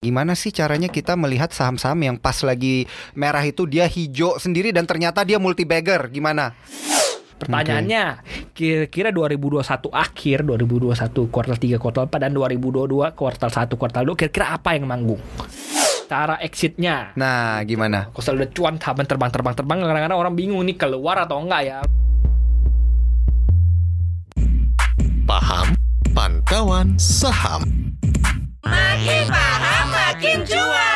Gimana sih caranya kita melihat saham-saham yang pas lagi merah itu dia hijau sendiri dan ternyata dia multi bagger? Gimana? Pertanyaannya, kira-kira 2021 akhir, 2021 kuartal 3, kuartal 4 dan 2022 kuartal 1, kuartal 2 kira-kira apa yang manggung? Cara exitnya. Nah, gimana? Kalau udah cuan taban terbang-terbang terbang kadang-kadang orang bingung nih keluar atau enggak ya. Paham Pantauan Saham Makin paham makin cuan.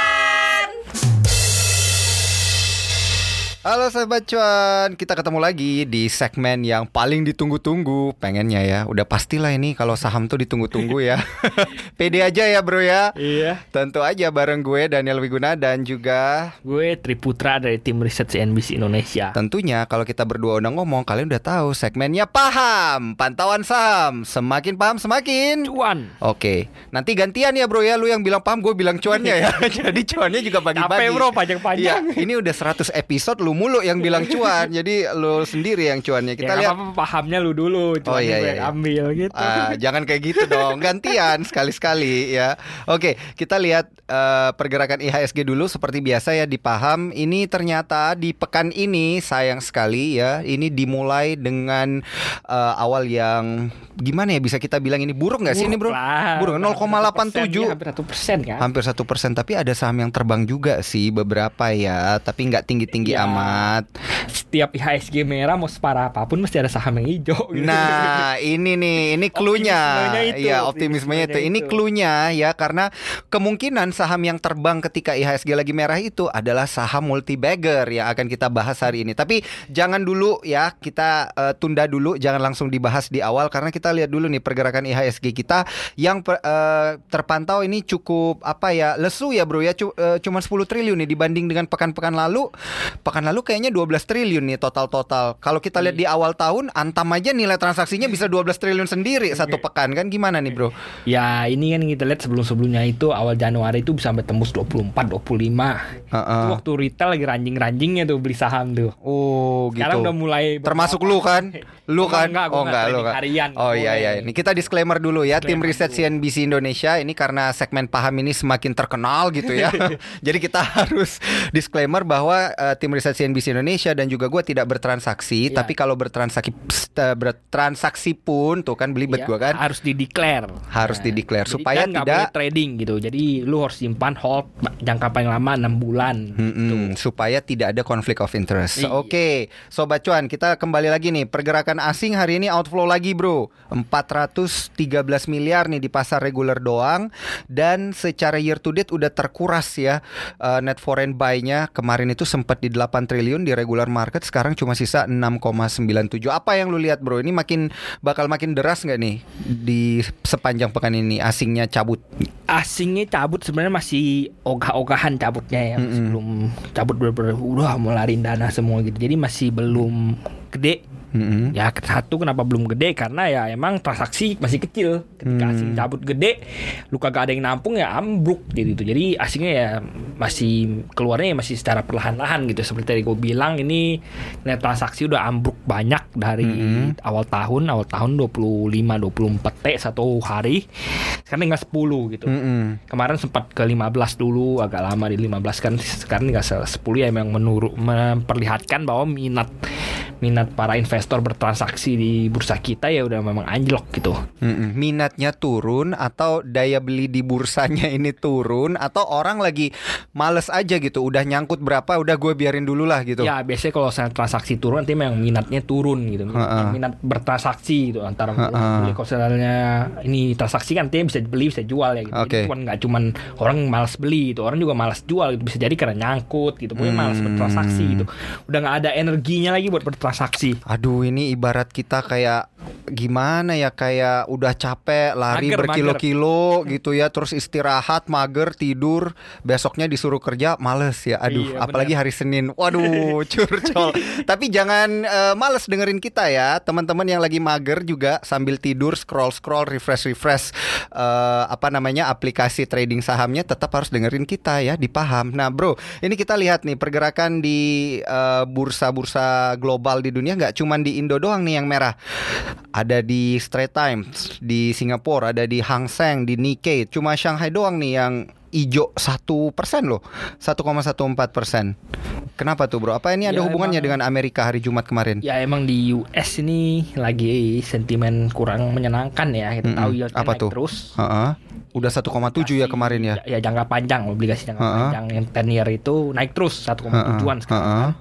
Halo sahabat cuan, kita ketemu lagi di segmen yang paling ditunggu-tunggu Pengennya ya, udah pastilah ini kalau saham tuh ditunggu-tunggu ya Pede aja ya bro ya Iya. Tentu aja bareng gue Daniel Wiguna dan juga Gue Triputra dari tim riset CNBC Indonesia. Tentunya kalau kita berdua udah ngomong kalian udah tahu segmennya paham Pantauan saham, semakin paham semakin Cuan. Oke, nanti gantian ya bro ya Lu yang bilang paham, gue bilang cuannya ya Jadi cuannya juga bagi-bagi Capek bro panjang-panjang. Iya, ini udah 100 episode lu mulu yang bilang cuan. jadi lu sendiri yang cuannya. Kita ya, lihat apa pahamnya lu dulu, Oh, cuannya iya, gue iya, iya. ambil gitu. Ah, jangan kayak gitu dong, gantian sekali-sekali ya. Oke, kita lihat eh, pergerakan IHSG dulu seperti biasa ya dipaham. Ini ternyata di pekan ini sayang sekali ya. Ini dimulai dengan eh, awal yang gimana ya bisa kita bilang ini buruk nggak sih ini bro? lah. Buruk 0,87 Hampir satu persen kan. hampir satu persen tapi ada saham yang terbang juga sih beberapa ya tapi nggak tinggi tinggi Ya. amat Setiap IHSG merah mau separah apa pun mesti ada saham yang hijau. gitu. nah ini nih ini itu, ya optimismenya itu ini itu. cluenya ya karena kemungkinan saham yang terbang ketika IHSG lagi merah itu adalah saham multi bagger yang akan kita bahas hari ini tapi jangan dulu ya kita eh, tunda dulu jangan langsung dibahas di awal karena kita lihat dulu nih pergerakan IHSG kita yang per- eh, terpantau ini cukup apa ya lesu ya bro ya eh, cuma 10 triliun nih dibanding dengan pekan-pekan lalu pekan lalu kayaknya 12 triliun nih total-total kalau kita lihat di awal tahun antam aja nilai transaksinya bisa 12 triliun sendiri satu pekan kan gimana nih bro Ya ini kan kita lihat sebelum-sebelumnya itu awal Januari itu bisa sampai tembus 24, 25 Heeh. Itu waktu retail lagi ranjing-ranjingnya tuh beli saham tuh Oh gitu. Sekarang udah mulai Termasuk lu kan? Lu kan? Enggak, oh enggak, lu kan? harian, Oh iya iya. Ini kita disclaimer dulu ya. Tim riset dulu. CNBC Indonesia ini karena segmen paham ini semakin terkenal gitu ya. Jadi kita harus disclaimer bahwa eh, tim riset CNBC Indonesia dan juga gue tidak bertransaksi, Iya. tapi kalau bertransaksi eh, bertransaksi pun tuh kan belibet Ya, gua kan. harus dideclare Harus dideclare, jadi supaya kan tidak- boleh trading gitu jadi lu harus simpan hold jangka paling lama enam bulan Mm-mm, supaya tidak ada konflik of interest. Iya. Oke, sobat cuan, kita kembali lagi nih. Pergerakan asing hari ini outflow lagi, Bro. 413 miliar nih di pasar reguler doang dan secara year to date udah terkuras ya eh, net foreign buy-nya. Kemarin itu sempat di 8 triliun di regular market, sekarang cuma sisa 6,97. Apa yang lu lihat, Bro? Ini makin bakal makin deras nggak nih di sepanjang pekan ini asingnya cabut? asingnya cabut sebenarnya masih ogah-ogahan cabutnya ya masih Mm-mm. belum cabut bener-bener udah mau lariin dana semua gitu jadi masih belum gede Mm-mm. Ya satu kenapa belum gede karena ya emang transaksi masih kecil. Ketika Hmm. asing cabut gede, lu kagak ada yang nampung ya ambruk gitu. Jadi asingnya ya masih keluarnya ya masih secara perlahan-lahan gitu. Seperti tadi gue bilang ini net transaksi udah ambruk banyak dari Hmm. awal tahun, awal tahun 25 24 T satu hari. Sekarang tinggal 10 gitu. Mm-mm. Kemarin sempat ke 15 dulu, agak lama di 15 kan sekarang tinggal 10 ya memang menurut memperlihatkan bahwa minat minat para investor bertransaksi di bursa kita ya udah memang anjlok gitu. Mm-mm. Minatnya turun atau daya beli di bursanya ini turun atau orang lagi males aja gitu udah nyangkut berapa udah gue biarin dulu lah gitu Ya biasanya kalau saya transaksi turun nanti memang minatnya turun gitu. Minat, minat bertransaksi gitu antara Ha-ha. beli misalnya ini transaksi kan nantinya bisa beli bisa jual ya gitu. Oke. Jadi bukan nggak cuman orang malas beli itu orang juga malas jual gitu bisa jadi karena nyangkut gitu. Pokoknya malas Hmm. bertransaksi gitu. Udah nggak ada energinya lagi buat bertransaksi. Aduh ini ibarat kita kayak gimana ya kayak udah capek lari Mager, berkilo-kilo gitu ya terus istirahat mager tidur besoknya disuruh kerja males ya aduh Iya, apalagi hari Senin. Waduh curcol. Tapi jangan eh, males dengerin kita ya teman-teman yang lagi mager juga sambil tidur scroll scroll refresh refresh eh, apa namanya aplikasi trading sahamnya tetap harus dengerin kita ya dipaham nah bro ini kita lihat nih pergerakan di eh, bursa-bursa global di dunia nggak cuman di Indo doang nih yang merah ada di Straits Times di Singapura, ada di Hang Seng, di Nikkei. Cuma Shanghai doang nih yang ijo satu persen loh, 1,14 persen. Kenapa tuh bro? Apa ini ada Ya, hubungannya emang- dengan Amerika hari Jumat kemarin? Ya emang di US ini lagi sentimen kurang menyenangkan ya. Kita Mm-mm. tahu yieldnya Apa tuh? terus. Heeh. Udah 1,7 ya kemarin ya. Ya jangka panjang, obligasi jangka Ha-ha. panjang yang 10 year itu naik terus 1,7-an sekarang. Ha-ha. kan.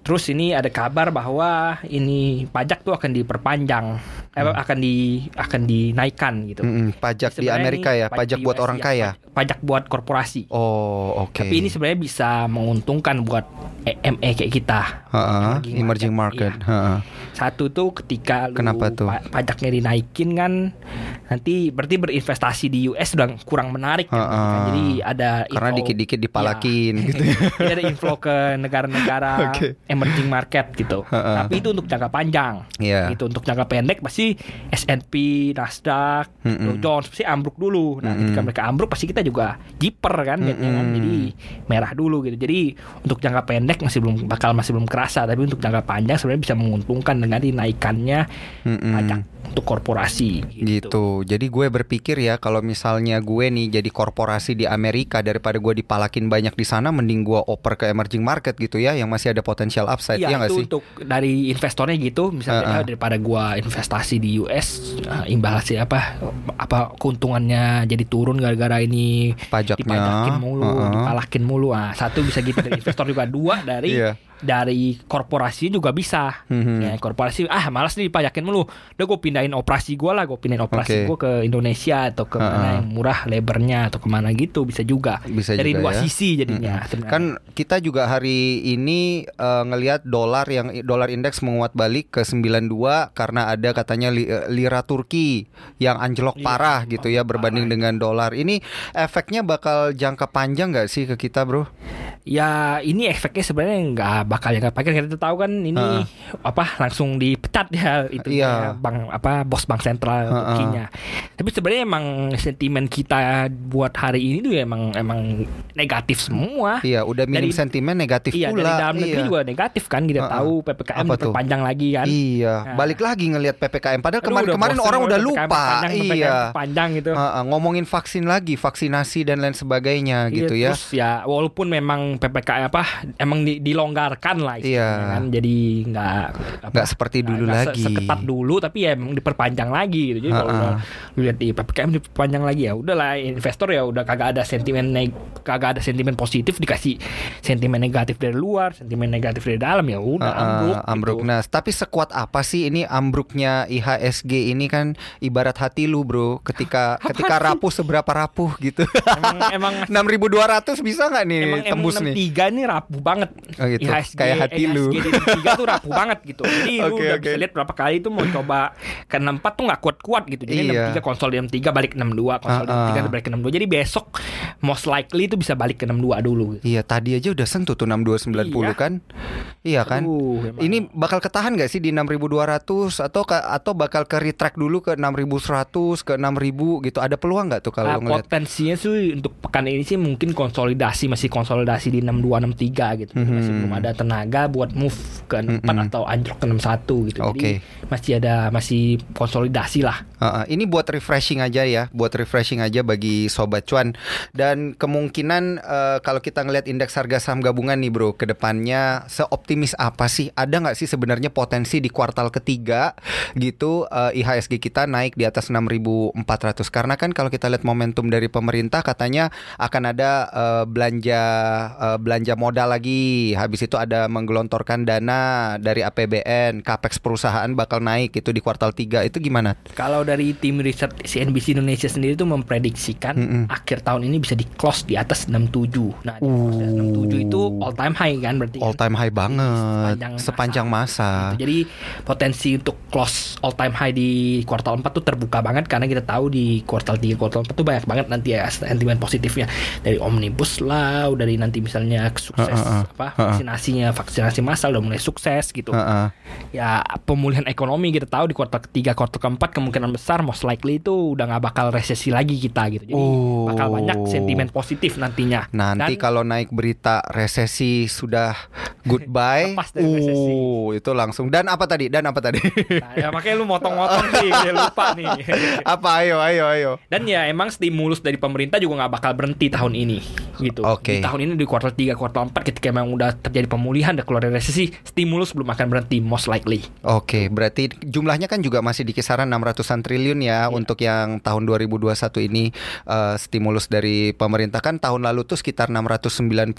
Terus ini ada kabar bahwa ini pajak tuh akan diperpanjang, eh, akan di akan dinaikkan gitu. Mm-mm, pajak di Amerika ya, pajak buat US orang ya, kaya. paj- Pajak buat korporasi. Oh, oke. Tapi ini sebenarnya bisa menguntungkan buat EME kayak kita. Heeh, emerging emerging market. market, Heeh. Satu tuh ketika lu Kenapa tuh? pa- pajaknya dinaikin kan nanti berarti berinvestasi di US sudah kurang menarik kan. Ha-ha. Jadi ada Karena dikit-dikit Iya. dipalakin gitu ya. Jadi ada inflow ke negara-negara Oke. emerging market gitu. Ha-ha. Tapi itu untuk jangka panjang. Iya. Gitu untuk jangka pendek pasti S&P, Nasdaq, Mm-mm. Dow Jones pasti ambruk dulu. Nah, Mm-mm. ketika mereka ambruk pasti kita juga jiper kan liatnya kan. Mm-mm. Jadi merah dulu gitu. Jadi untuk jangka pendek masih belum bakal masih belum kerasa, tapi untuk jangka panjang sebenarnya bisa menguntungkan dengan dinaikannya Mm-mm. pajak untuk korporasi Gitu. Jadi gue berpikir ya kalau misalnya gue nih jadi korporasi di Amerika daripada gue dipalakin banyak di sana mending gue oper ke emerging market gitu ya yang masih ada potensial upside Iya ya itu sih? untuk dari investornya gitu misalnya Heeh. ah, daripada gua investasi di US ah, imbal hasil apa apa keuntungannya jadi turun gara-gara ini Pajaknya. dipajakin mulu, Heeh. dipalakin mulu. Ah, satu bisa gitu dari investor juga dua dari Iya. Dari korporasi juga bisa. Mhm. Ya, korporasi ah malas nih dipajakin mulu. Udah gue pindahin operasi gua lah, gue pindahin operasi Oke. gua ke Indonesia atau ke mana Heeh. yang murah lebarnya atau ke mana gitu bisa juga. Bisa dari juga dua ya. sisi jadinya. Sebenarnya. Kan kita juga hari ini eh, ngelihat dolar yang dolar indeks menguat balik ke 92 karena ada katanya li- eh, lira Turki yang anjlok Iya, parah gitu ya berbanding parah. dengan dolar. Ini efeknya bakal jangka panjang nggak sih ke kita, Bro? Ya ini efeknya sebenarnya nggak bakal ya pakai kita tahu kan ini Heeh. apa langsung dipecat ya itu Iya. bank apa bos bank sentral Heeh. Turkinya. Tapi sebenarnya emang sentimen kita buat hari ini tuh ya emang emang negatif semua. Iya, udah minim Dari- sentimen negatif Iya pula. dari dalam negeri Iya. juga negatif kan kita Heeh. tahu ppkm Apa tuh? lagi kan. Iya, Nah. balik lagi ngelihat PPKM. Padahal kemarin-kemarin orang udah PPKM lupa. Panjang, PPKM iya. panjang gitu. Heeh, ngomongin vaksin lagi, vaksinasi dan lain sebagainya Iya, gitu ya. Terus ya walaupun memang PPKM apa emang di- dilonggarkan lah istilahnya Iya. kan. Jadi nggak apa, Nggak seperti dulu se- lagi. Seketat dulu tapi ya emang diperpanjang lagi gitu. Jadi kalau Ha-ha. udah lu lihat di PPKM diperpanjang lagi ya udahlah investor ya udah kagak ada sentimen neg kagak ada sentimen positif dikasih sentimen negatif dari luar, sentimen negatif dari dalam ya udah Heeh, ambruk. ambruk. gitu. Nah, tapi sekuat apa sih ini ambruknya IHSG ini kan ibarat hati lu, Bro. Ketika ketika rapuh seberapa rapuh gitu. emang emang 6200 bisa nggak nih Emang tembus nih? M63 ini rapuh banget. Oh gitu, IHSG, kayak hati lu. IHSG di 63 tuh rapuh banget gitu. Jadi lu Oke, udah oke. bisa lihat berapa kali itu mau coba ke 64 tuh nggak kuat-kuat gitu. Jadi Iya. 63 konsol di 63 balik ke 62, konsol di Ah, 63 ah. balik ke 62. Jadi besok most likely itu bisa balik ke 62 dulu gitu. Iya, tadi aja udah sentuh tuh 6290 Iya. kan? Iya kan? Aduh, emang. Ini bakal ketahan gak sih di 6200 atau ke, atau bakal ke retract dulu ke 6100 ke 6000 gitu. Ada peluang nggak tuh kalau lu ngeliat? potensinya sih untuk pekan ini sih mungkin konsolidasi masih konsolidasi di 62 63 gitu. Jadi Masih Mhm. belum ada tenaga buat move ke 4 Mhm. atau anjlok ke 61 gitu. Oke. Jadi masih ada masih konsolidasi lah. Heeh, ini buat refreshing aja ya, buat refreshing aja bagi sobat cuan. Dan kemungkinan eh, kalau kita ngelihat indeks harga saham gabungan nih bro, ke depannya seoptimis apa sih? Ada nggak sih sebenarnya potensi di kuartal ketiga gitu eh, IHSG kita naik di atas 6.400? Karena kan kalau kita lihat momentum dari pemerintah katanya akan ada eh, belanja eh, belanja modal lagi. Habis itu ada menggelontorkan dana dari APBN, capex perusahaan bakal naik itu di kuartal 3. Itu gimana? Kalau dari tim riset CNBC Indonesia sendiri itu memprediksikan Mm-mm. akhir tahun ini bisa di close di atas 67. Nah, di atas Uh. 67 itu all time high kan berarti. kan? all time high banget Sepanjang sepanjang masa. Gitu. Jadi potensi untuk close all time high di kuartal 4 tuh terbuka banget karena kita tahu di kuartal 3 kuartal 4 tuh banyak banget nanti ya sentimen positifnya dari omnibus law dari nanti misalnya sukses Ha, ha, ha. apa vaksinasinya vaksinasi massal udah mulai sukses gitu. Heeh. Ya pemulihan ekonomi kita tahu di kuartal ketiga kuartal keempat kemungkinan besar most likely itu udah nggak bakal resesi lagi kita gitu. Jadi Oh. bakal banyak sentimen positif nantinya. Nanti Dan- kalau naik berita resesi sudah goodbye, Lepas dari resesi. uh, itu langsung. Dan apa tadi? Dan apa tadi? Nah, ya makanya lu motong-motong sih, gue lupa nih. apa? Ayo, ayo, ayo. Dan ya emang stimulus dari pemerintah juga nggak bakal berhenti tahun ini gitu. Oke. Di tahun ini di kuartal 3, kuartal 4 ketika memang udah terjadi pemulihan dan keluar dari resesi, stimulus belum akan berhenti most likely. Oke, berarti jumlahnya kan juga masih di kisaran 600-an triliun ya Iya. untuk yang tahun 2021 ini eh, stimulus dari pemerintah kan tahun lalu tuh sekitar 695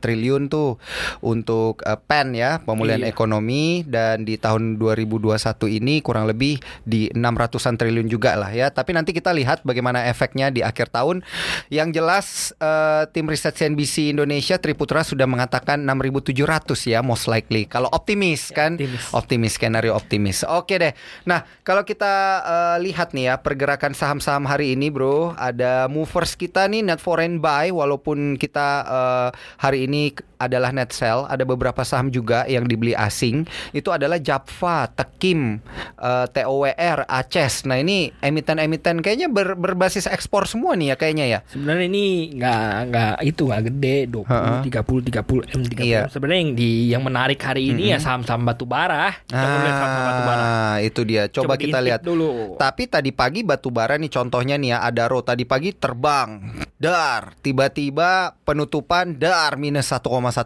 triliun tuh untuk eh, PEN ya, pemulihan Iya. ekonomi dan di tahun 2021 ini kurang lebih di 600-an triliun juga lah ya. Tapi nanti kita lihat bagaimana efeknya di akhir tahun. Yang jelas eh, tim riset CNBC Indonesia Triputra sudah mengatakan 6.700 ya most likely. Kalau optimis kan, optimis. optimis skenario optimis. Oke deh. Nah kalau kita eh, lihat nih ya pergerakan saham-saham hari ini bro, ada movers kita nih net foreign buy walaupun kita eh, hari ini adalah net sell, ada beberapa saham juga yang dibeli asing. Itu adalah Japfa, Tekim, eh, TOWR, Aces. Nah ini emiten-emiten kayaknya ber- berbasis ekspor semua nih ya kayaknya ya. Sebenarnya ini nggak nggak itu nggak gede 20 Heeh. 30 30 M 30. Iya. Sebenarnya yang di yang menarik hari ini ya saham-saham batu bara. Kita mau lihat saham-saham batu bara. Ah, itu dia. Coba, kita diintip lihat. dulu. Tapi tadi pagi batu bara nih contohnya nih ya Adaro tadi pagi terbang dar tiba-tiba penutupan dar minus 1,15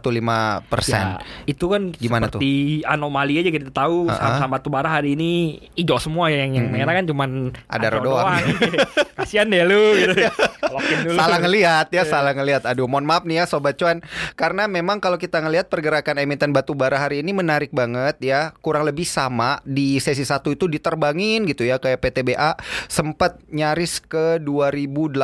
persen. Ya, itu kan Gimana seperti anomali aja kita tahu Ha-ha. saham-saham batu bara hari ini hijau semua ya yang yang merah kan cuman Ada Adro doang. Kasihan deh lu gitu. Lokin dulu. Salah ngelihat ya, Iya. salah ngelihat. Aduh, mohon maaf nih ya sobat cuan karena memang kalau kita ngelihat pergerakan emiten batu bara hari ini menarik banget ya. Kurang lebih sama di sesi satu itu diterbangin gitu ya kayak PTBA sempat nyaris ke 2008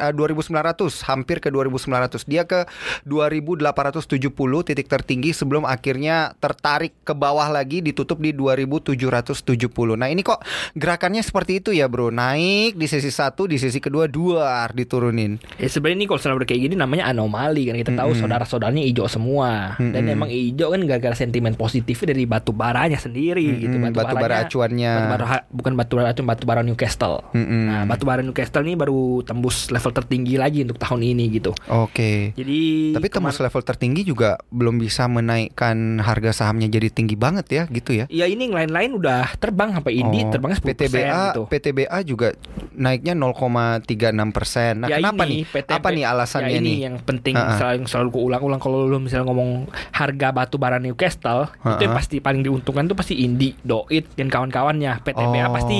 eh, 2900, hampir ke 2900. Dia ke 2870 titik tertinggi sebelum akhirnya tertarik ke bawah lagi ditutup di 2770. Nah, ini kok gerakannya seperti itu ya, Bro. Naik di sesi satu, di sesi kedua duar diturunin. Ya sebenarnya ini kalau selalu kayak gini namanya anomali kan kita tahu Mm-mm. saudara-saudaranya hijau semua dan Mm-mm. emang hijau kan gara-gara sentimen positifnya dari batu baranya sendiri gitu Mm-mm, batu bara baranya- acuannya. batu bara bukan batu bara acuan batu bara Newcastle Mm-mm. nah batu bara Newcastle ini baru tembus level tertinggi lagi untuk tahun ini gitu Oke. jadi Tapi tembus level tertinggi juga belum bisa menaikkan harga sahamnya jadi tinggi banget ya, gitu ya. ya ini yang lain-lain udah terbang sampai Indi Oh, terbangnya 10% PTBA, gitu PTBA juga naiknya 0,36 persen. Nah, Ya kenapa ini, nih? PTB Apa nih alasannya ya ini nih? yang penting selalu yang selalu gue ulang-ulang kalau lu misalnya ngomong harga batu bara Newcastle itu yang pasti paling diuntungkan tuh pasti Indi, Doit dan kawan-kawannya. PTBA Oh. pasti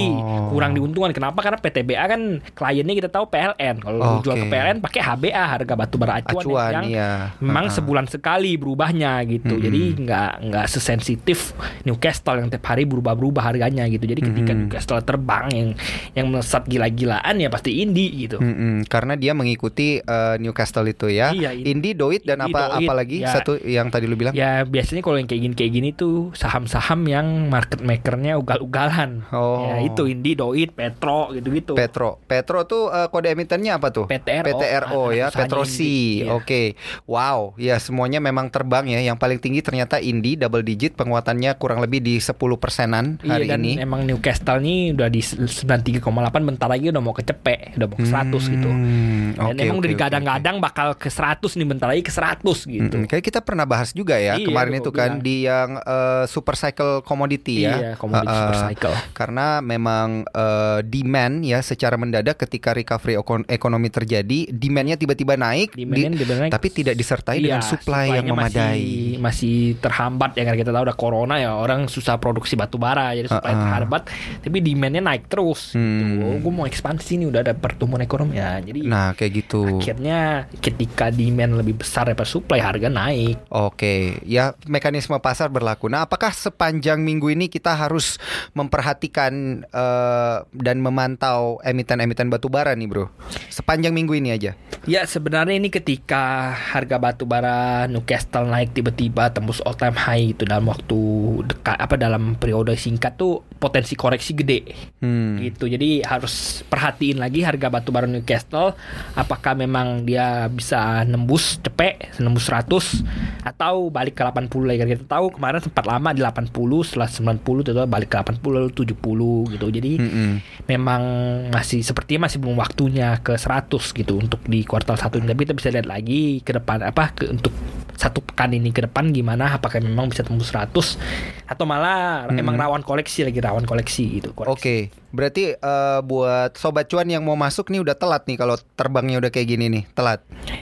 kurang diuntungkan. Kenapa? Karena PTBA kan kliennya kita tahu PLN. Kalau lu jual ke. PLN pakai HBA harga batu bara acuan, Acuan, yang iya. memang Ha-ha. sebulan sekali berubahnya gitu. Mm-mm. Jadi nggak nggak sesensitif Newcastle yang tiap hari berubah-berubah harganya gitu. Jadi ketika Mm-mm. Newcastle terbang yang yang melesat gila-gilaan ya pasti Indi gitu. Mm-mm, karena dia mengikuti eh, Newcastle itu ya. Iya, in- Indi, Doit dan apa Doit, apa lagi ya. satu yang tadi lu bilang? Ya biasanya kalau yang kayak gini kayak gini tuh saham-saham yang market makernya ugal-ugalan. Oh. Ya itu Indi, Doit, Petro gitu-gitu. Petro. Petro tuh eh, kode emitennya apa tuh? PTRO. PTRO Ah, ya, Petrosi. Iya. Oke. Wow, ya semuanya memang terbang ya. Yang paling tinggi ternyata Indi double digit penguatannya kurang lebih di 10 persenan Iya hari dan ini. emang Newcastle nih udah di 93,8 bentar lagi udah mau kecepek, udah mau ke 100 gitu. Hmm, Dan oke, emang oke, udah digadang-gadang bakal ke 100 nih bentar lagi ke 100 oke. gitu. Mm-mm, Kayak kita pernah bahas juga ya Iya, kemarin itu kan bilang. di yang eh, super cycle commodity ya. Iya, komoditi Uh-uh. super cycle. Karena memang eh, demand ya secara mendadak ketika recovery ekon- ekonomi terjadi, demandnya tiba-tiba naik, di- Demandnya dibilang- tapi tidak disertai dengan Iya, supply yang memadai. Masih, masih terhambat ya karena kita tahu udah corona ya orang susah produksi batu bara jadi supply Uh-uh. terhambat tapi demandnya naik terus. Hmm. Gitu. Oh, gue mau ekspansi nih udah ada pertumbuhan ekonomi ya. Jadi Nah, kayak gitu. akhirnya ketika demand lebih besar daripada supply harga naik. Oke, ya mekanisme pasar berlaku. Nah, apakah sepanjang minggu ini kita harus memperhatikan eh, dan memantau emiten-emiten batu bara nih, Bro? Sepanjang minggu ini aja. Ya sebenarnya ini ketika harga batu bara Newcastle naik tiba-tiba tembus all time high itu dalam waktu dekat apa dalam periode singkat tuh potensi koreksi gede Hmm. gitu. Jadi harus perhatiin lagi harga batu bara Newcastle Castle apakah memang dia bisa nembus cepet nembus 100 atau balik ke 80 lagi kita tahu kemarin sempat lama di 80 setelah 90 tiba-tiba balik ke 80 lalu 70 gitu jadi Mm-mm. memang masih sepertinya masih belum waktunya ke 100 gitu untuk di kuartal satu ini tapi kita bisa lihat lagi ke depan apa ke untuk satu pekan ini ke depan gimana apakah memang bisa tembus 100 atau malah emang rawan koleksi lagi rawan koleksi gitu. Oke, berarti eh, buat sobat cuan yang mau masuk nih udah telat nih kalau terbangnya udah kayak gini nih, telat.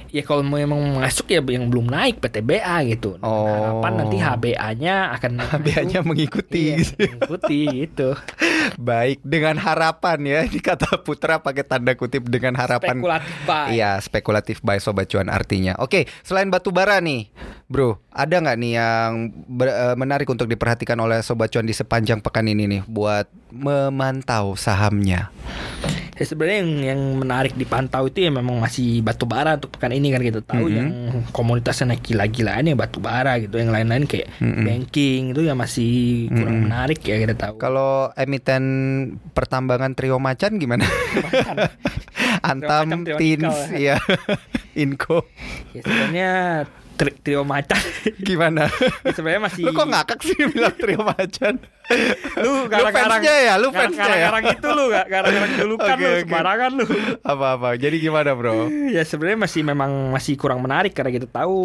ya kalau memang masuk ya yang belum naik PTBA gitu Dengan Oh. harapan nanti HBA-nya akan HBA-nya mengikuti. iya, mengikuti gitu Baik, dengan harapan ya. Ini kata Putra pakai tanda kutip dengan harapan. spekulatif buy. Iya, spekulatif buy sobat cuan artinya. Oke, selain batu bara nih, bro, ada nggak nih yang ber- eh, menarik untuk diperhatikan oleh sobat cuan di sepanjang pekan ini nih buat memantau sahamnya? Ya sebenarnya yang, yang menarik dipantau itu ya memang masih batu bara untuk pekan ini kan kita tahu Mhm. yang komunitasnya naik gila-gilaan ya batu bara gitu yang lain-lain kayak Mhm. banking itu ya masih kurang Mhm. menarik ya kita tahu. Kalau emiten pertambangan trio macan gimana? Antam, Tins, ya, Inco, ya sebenarnya tri- trio macan gimana? ya sebenarnya masih Lu kok ngakak sih bilang trio macan? Lu fansnya ya, lu fansnya ya? garang-garang itu lu gak garang-garang dulu kan Oke, lu oke. sembarangan lu Apa-apa? Jadi gimana bro? ya sebenarnya masih memang masih kurang menarik karena kita tahu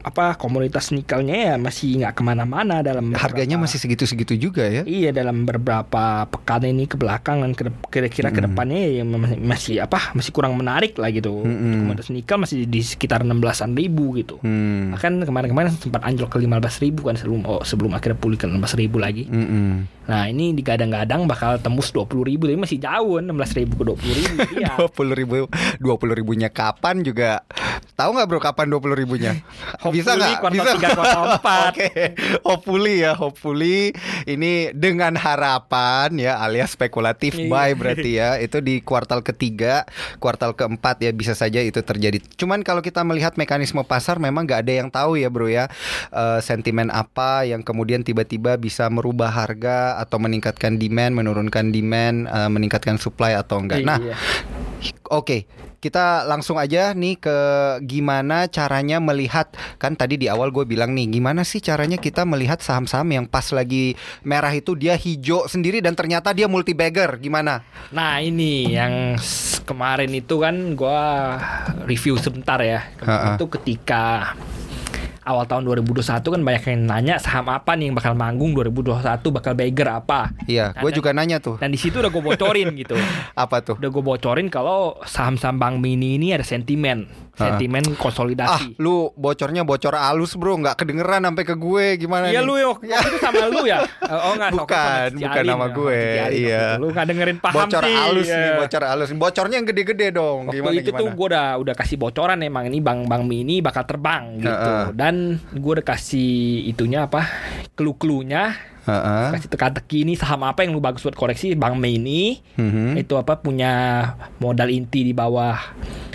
apa komunitas nikelnya ya masih nggak ke mana-mana dalam Harganya masih segitu-segitu juga ya? Iya dalam beberapa pekan ini ke belakang dan kira-kira ke depannya ya masih, apa masih kurang menarik lah gitu. Mm-mm. Komunitas nikel masih di sekitar 16-an ribu gitu. Hmm. Bahkan kemarin-kemarin sempat anjlok ke 15 ribu kan sebelum oh, sebelum akhirnya pulih ke 16 ribu lagi. Mm-mm. Nah ini digadang-gadang bakal tembus 20 ribu tapi masih jauh 16 ribu ke 20 ribu. Iya. Dua puluh ribu, dua puluh ribunya kapan juga? Tahu nggak bro kapan dua puluh ribunya? Bisa nggak? Bisa kuartal. Oke, hopefully ya, hopefully ini dengan harapan ya alias spekulatif Iya. buy berarti ya itu di kuartal ketiga, kuartal keempat ya bisa saja itu terjadi. Cuman kalau kita melihat mekanisme pasar memang nggak ada yang tahu ya bro ya Eh, sentimen apa yang kemudian tiba-tiba bisa merubah harga atau meningkatkan demand, menurunkan demand, eh, meningkatkan supply atau enggak. Nah, Iya. Oke, kita langsung aja nih ke gimana caranya melihat kan tadi di awal gue bilang nih gimana sih caranya kita melihat saham-saham yang pas lagi merah itu dia hijau sendiri dan ternyata dia multi bagger gimana? Nah ini yang kemarin itu kan gua review sebentar ya. Ha-ha. Kemarin itu ketika awal tahun 2021 kan banyak yang nanya saham apa nih yang bakal manggung 2021 bakal beggar apa. Iya, gue Dan- juga nanya tuh Dan di situ udah gue bocorin gitu. apa tuh? Udah gue bocorin kalau saham-saham Bank Mini ini ada sentimen. Sentimen Ah, konsolidasi. lu bocornya bocor halus bro, nggak kedengeran sampai ke gue gimana? Iya lu yo, itu sama lu ya? Oh enggak, Bukan, sama bukan nama ya, gue, Cialin iya. waktu itu. Lu nggak dengerin paham bocor sih. halus nih, Iya. bocor halus. Bocornya yang gede-gede dong. Waktu gimana itu tuh gimana? gue udah udah kasih bocoran emang ini bang bang mini bakal terbang gitu Heeh. dan gue udah kasih itunya apa clue-cluenya Heeh. kasih teka-teki ini saham apa yang lu bagus buat koreksi bang mini Mhm. itu apa punya modal inti di bawah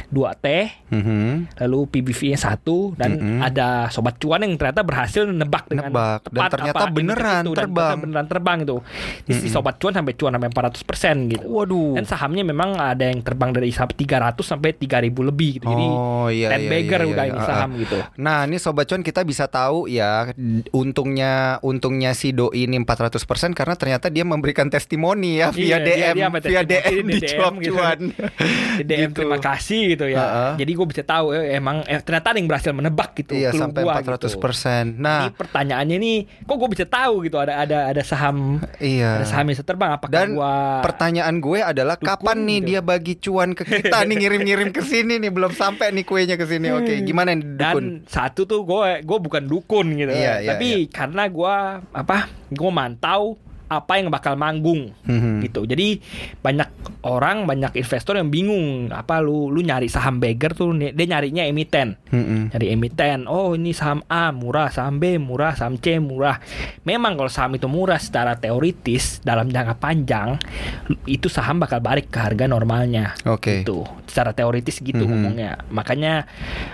2T Mhm. lalu PBV-nya satu dan Mm-mm. ada sobat cuan yang ternyata berhasil nebak dengan Nebak. Dan tepat ternyata apa beneran itu, dan terbang. ternyata beneran terbang itu. Di si sobat cuan sampai cuan sampai 400% gitu. Waduh. Dan sahamnya memang ada yang terbang dari sampai 300 sampai 3000 lebih gitu. Jadi Oh, iya, ten iya, bagger iya, udah iya. ini Ah, saham gitu. Nah, ini sobat cuan kita bisa tahu ya untungnya untungnya si doi ini 400% karena ternyata dia memberikan testimoni ya via Iya, dia- DM dia sampai via DM di DM cuap gitu. cuan. Di DM Gitu. terima kasih gitu ya. Heeh. Jadi gue bisa tahu eh, emang eh, ternyata ada yang berhasil menebak gitu. Iya, sampai gua 400%. Gitu. Nah, Jadi pertanyaannya nih, kok gue bisa tahu gitu ada ada ada saham iya. ada saham yang bisa terbang apakah Dan gua pertanyaan gue adalah Dukung kapan nih gitu. dia bagi cuan ke kita nih ngirim-ngirim ke sini nih belum sampai nih kuenya ke sini. Oke, gimana nih dukun? dan satu tuh gue gue bukan dukun gitu Iya, iya, tapi karena gue apa gue mantau apa yang bakal manggung Mhm. gitu jadi banyak orang banyak investor yang bingung apa lu lu nyari saham beggar tuh dia nyarinya emiten Mm-mm. Dari emiten, oh ini saham A murah, saham B murah, saham C murah. Memang kalau saham itu murah secara teoritis dalam jangka panjang itu saham bakal balik ke harga normalnya. Oke. Gitu. Secara teoritis gitu Mhm. ngomongnya. Makanya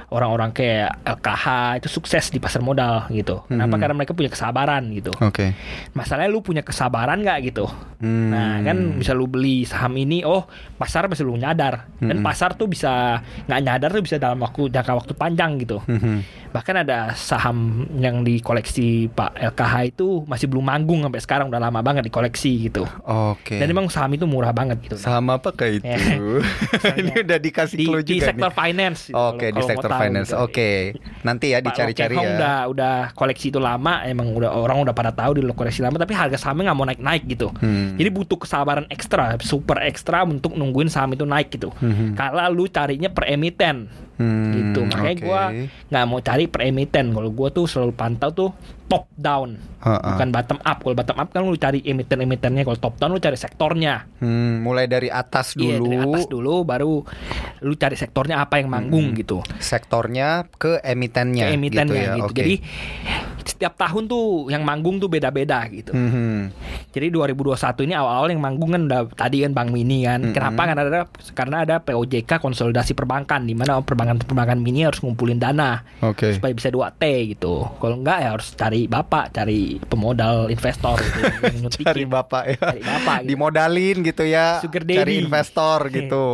orang-orang kayak LKH itu sukses di pasar modal gitu. Kenapa? Mhm. Karena mereka punya kesabaran gitu. Oke. Masalahnya lu punya kesabaran nggak gitu. Hmm. Nah kan bisa lu beli saham ini, oh pasar bisa lu nyadar dan Mm-mm. pasar tuh bisa nggak nyadar tuh bisa dalam waktu jangka waktu panjang gitu. Mhm. Bahkan ada saham yang dikoleksi Pak LKH itu masih belum manggung sampai sekarang udah lama banget dikoleksi gitu. Oke. Dan emang saham itu murah banget gitu. Sama apa kayak itu? Ya. Ini udah dikasih di, clue di juga sektor nih. finance. gitu, Oke, kalau- di sektor finance. Oke. Nanti ya dicari-cari ya. udah udah koleksi itu lama emang udah orang udah pada tahu di koleksi lama tapi harga sahamnya nggak mau naik-naik gitu. Hmm. Jadi butuh kesabaran ekstra, super ekstra untuk nungguin saham itu naik gitu. Mhm. Kalau lu carinya per emiten Hmm, gitu. Makanya oke. gua nggak mau cari per emiten. Kalau gua tuh selalu pantau tuh top down, Ha-ha. bukan bottom up. Kalau bottom up kan lu cari emiten-emitennya. Kalau top down lu cari sektornya. Hmm, mulai dari atas dulu. Iya dari atas dulu, baru lu cari sektornya apa yang manggung Hmm. gitu. Sektornya ke emitennya. Ke emitennya gitu. Ya. gitu. Oke. Jadi setiap tahun tuh yang manggung tuh beda-beda gitu. Mhm. Jadi 2021 ini awal-awal yang manggung kan udah tadi kan Bank Mini kan. Mm-mm. Kenapa? Karena ada karena ada POJK konsolidasi perbankan di mana perbankan-perbankan mini harus ngumpulin dana Oke. supaya bisa 2T gitu. Kalau enggak ya harus cari bapak, cari pemodal investor gitu. yang. Cari bapak ya. Cari bapak gitu. Dimodalin gitu ya. Sugar Cari daddy. investor gitu.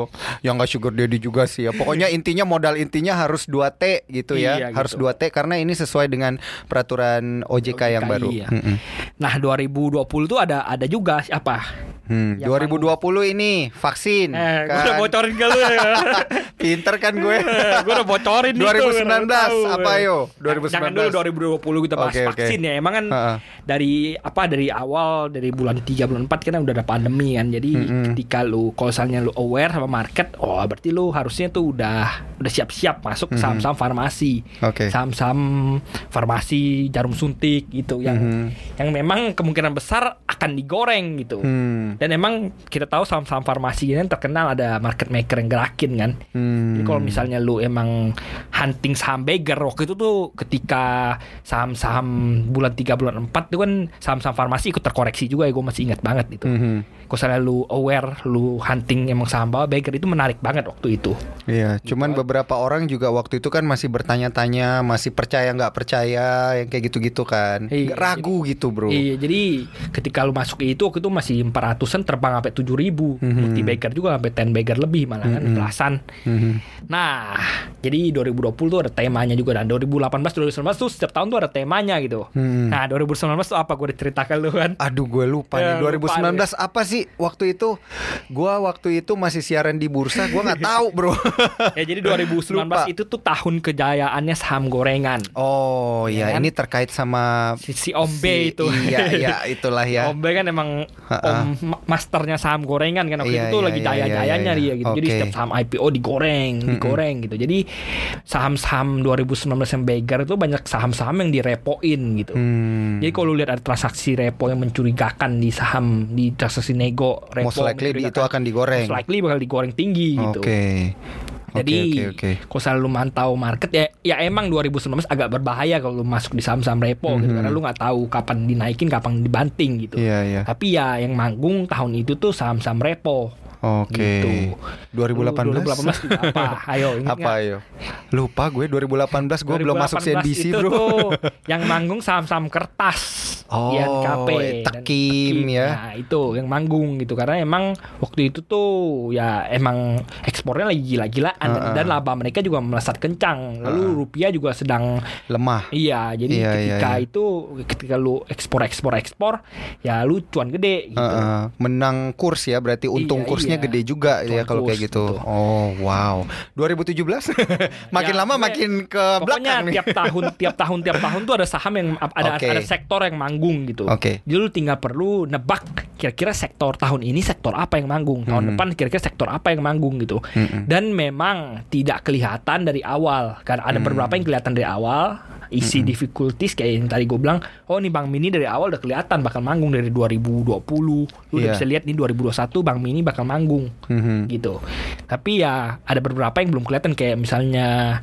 ya nggak sugar daddy juga sih ya. Pokoknya intinya modal intinya harus 2T gitu ya. Iya, harus gitu. 2T karena ini sesuai dengan peraturan OJK, yang OJK, baru. iya. Mm-mm. Nah, 2020 tuh ada ada juga apa? Hmm, Yang 2020 ini vaksin. Eh, gue kan? udah bocorin ke lu ya. Pinter kan gue. gue udah bocorin nih tuh, 2019 biar lu tahu. apa yo? Jangan 2019. dulu 2020 kita bahas oke. vaksin ya. Emang kan Ha-ha. dari apa dari awal dari bulan 3 bulan 4 kan udah ada pandemi kan. Jadi Mm-mm. ketika lu kalau misalnya lu aware sama market, oh berarti lu harusnya tuh udah udah siap-siap masuk saham-saham farmasi. Oke. Saham-saham farmasi, jarum suntik gitu yang Mhm. yang memang kemungkinan besar akan digoreng gitu. Hmm. Dan emang kita tahu saham-saham farmasi ini kan terkenal ada market maker yang gerakin kan. Hmm. Jadi kalau misalnya lu emang hunting saham beggar waktu itu tuh ketika saham-saham bulan 3 bulan 4 itu kan saham-saham farmasi ikut terkoreksi juga ya gue masih ingat banget gitu. Mhm. Kalau misalnya lu aware, lu hunting emang saham bawah beggar itu menarik banget waktu itu. Iya, Gitu cuman beberapa orang juga waktu itu kan masih bertanya-tanya, masih percaya nggak percaya, yang kayak gitu-gitu kan, Iya, ragu gitu bro. Iya, jadi ketika lu masuk itu waktu itu masih 400-an terbang sampai 7000 ribu. Mhm. Multi bagger juga sampai 10 bagger lebih malah kan Mhm. belasan. Mhm. Nah, jadi 2020 tuh ada temanya juga dan 2018 2019 tuh setiap tahun tuh ada temanya gitu. Hmm. Nah, 2019 tuh apa gue diceritakan lu kan? Aduh gue lupa Ya, nih lupa 2019 apa sih waktu itu? Gua waktu itu masih siaran di bursa, gua nggak tahu bro. ya jadi 2019 Lupa. itu tuh tahun kejayaannya saham gorengan. Oh Ya ya, kan? ini terkait sama Si, si Ombe si- itu. Iya iya itulah ya. Ombe kan emang Ha-ha. om ma- masternya saham gorengan kan waktu Iya, itu iya, lagi iya, jaya-jayanya iya, iya. dia gitu. Jadi Oke. setiap saham IPO digoreng, Mm-mm. digoreng gitu. Jadi saham-saham 2019 yang beggar itu banyak saham-saham yang direpoin gitu. Hmm. Jadi kalau lu lihat ada transaksi repo yang mencurigakan di saham di transaksi nego repo Most likely itu akan digoreng. most likely bakal digoreng tinggi gitu. Oke. Jadi oke, oke. kalau selalu mantau market ya ya emang 2019 agak berbahaya kalau lu masuk di saham-saham repo gitu Mhm. karena lu nggak tahu kapan dinaikin kapan dibanting gitu. Iya iya. Tapi ya yang manggung tahun itu tuh saham-saham repo. Oke. Gitu. 2018. 2018 juga apa? Ayo ingat apa nggak? ayo? Lupa gue 2018 gue belum masuk 2018 CNBC itu bro. tuh yang manggung saham-saham kertas. Oh, INKP dan Tekim ya. Nah, itu yang manggung gitu karena emang waktu itu tuh ya emang ekspornya lagi gila-gilaan dan, Heeh. dan laba mereka juga melesat kencang. Lalu rupiah juga sedang Lemah. Iya, jadi Iya, iya, ketika iya. itu ketika lu ekspor ekspor ekspor, ya lu cuan gede gitu. Heeh, menang kurs ya berarti untung Iya, kursnya iya. gede juga Untung ya kalau kayak gitu. betul. Oh wow. 2017 makin Ya, lama makin ke Pokoknya belakang nih. tiap tahun tiap tahun tiap tahun tuh ada saham yang ada Oke. ada sektor yang manggung gitu. Oke. Jadi lu tinggal perlu nebak kira-kira sektor tahun ini sektor apa yang manggung, tahun Mhm. depan kira-kira sektor apa yang manggung gitu. Mm-mm. Dan memang tidak kelihatan dari awal. Karena ada Hmm. beberapa yang kelihatan dari awal, isi difficulties kayak yang tadi gue bilang, oh nih Bang Mini dari awal udah kelihatan bakal manggung dari 2020. Lu udah Iya. bisa lihat nih 2021 Bang Mini bakal manggung Mhm. gitu. Tapi ya ada beberapa yang belum kelihatan kayak misalnya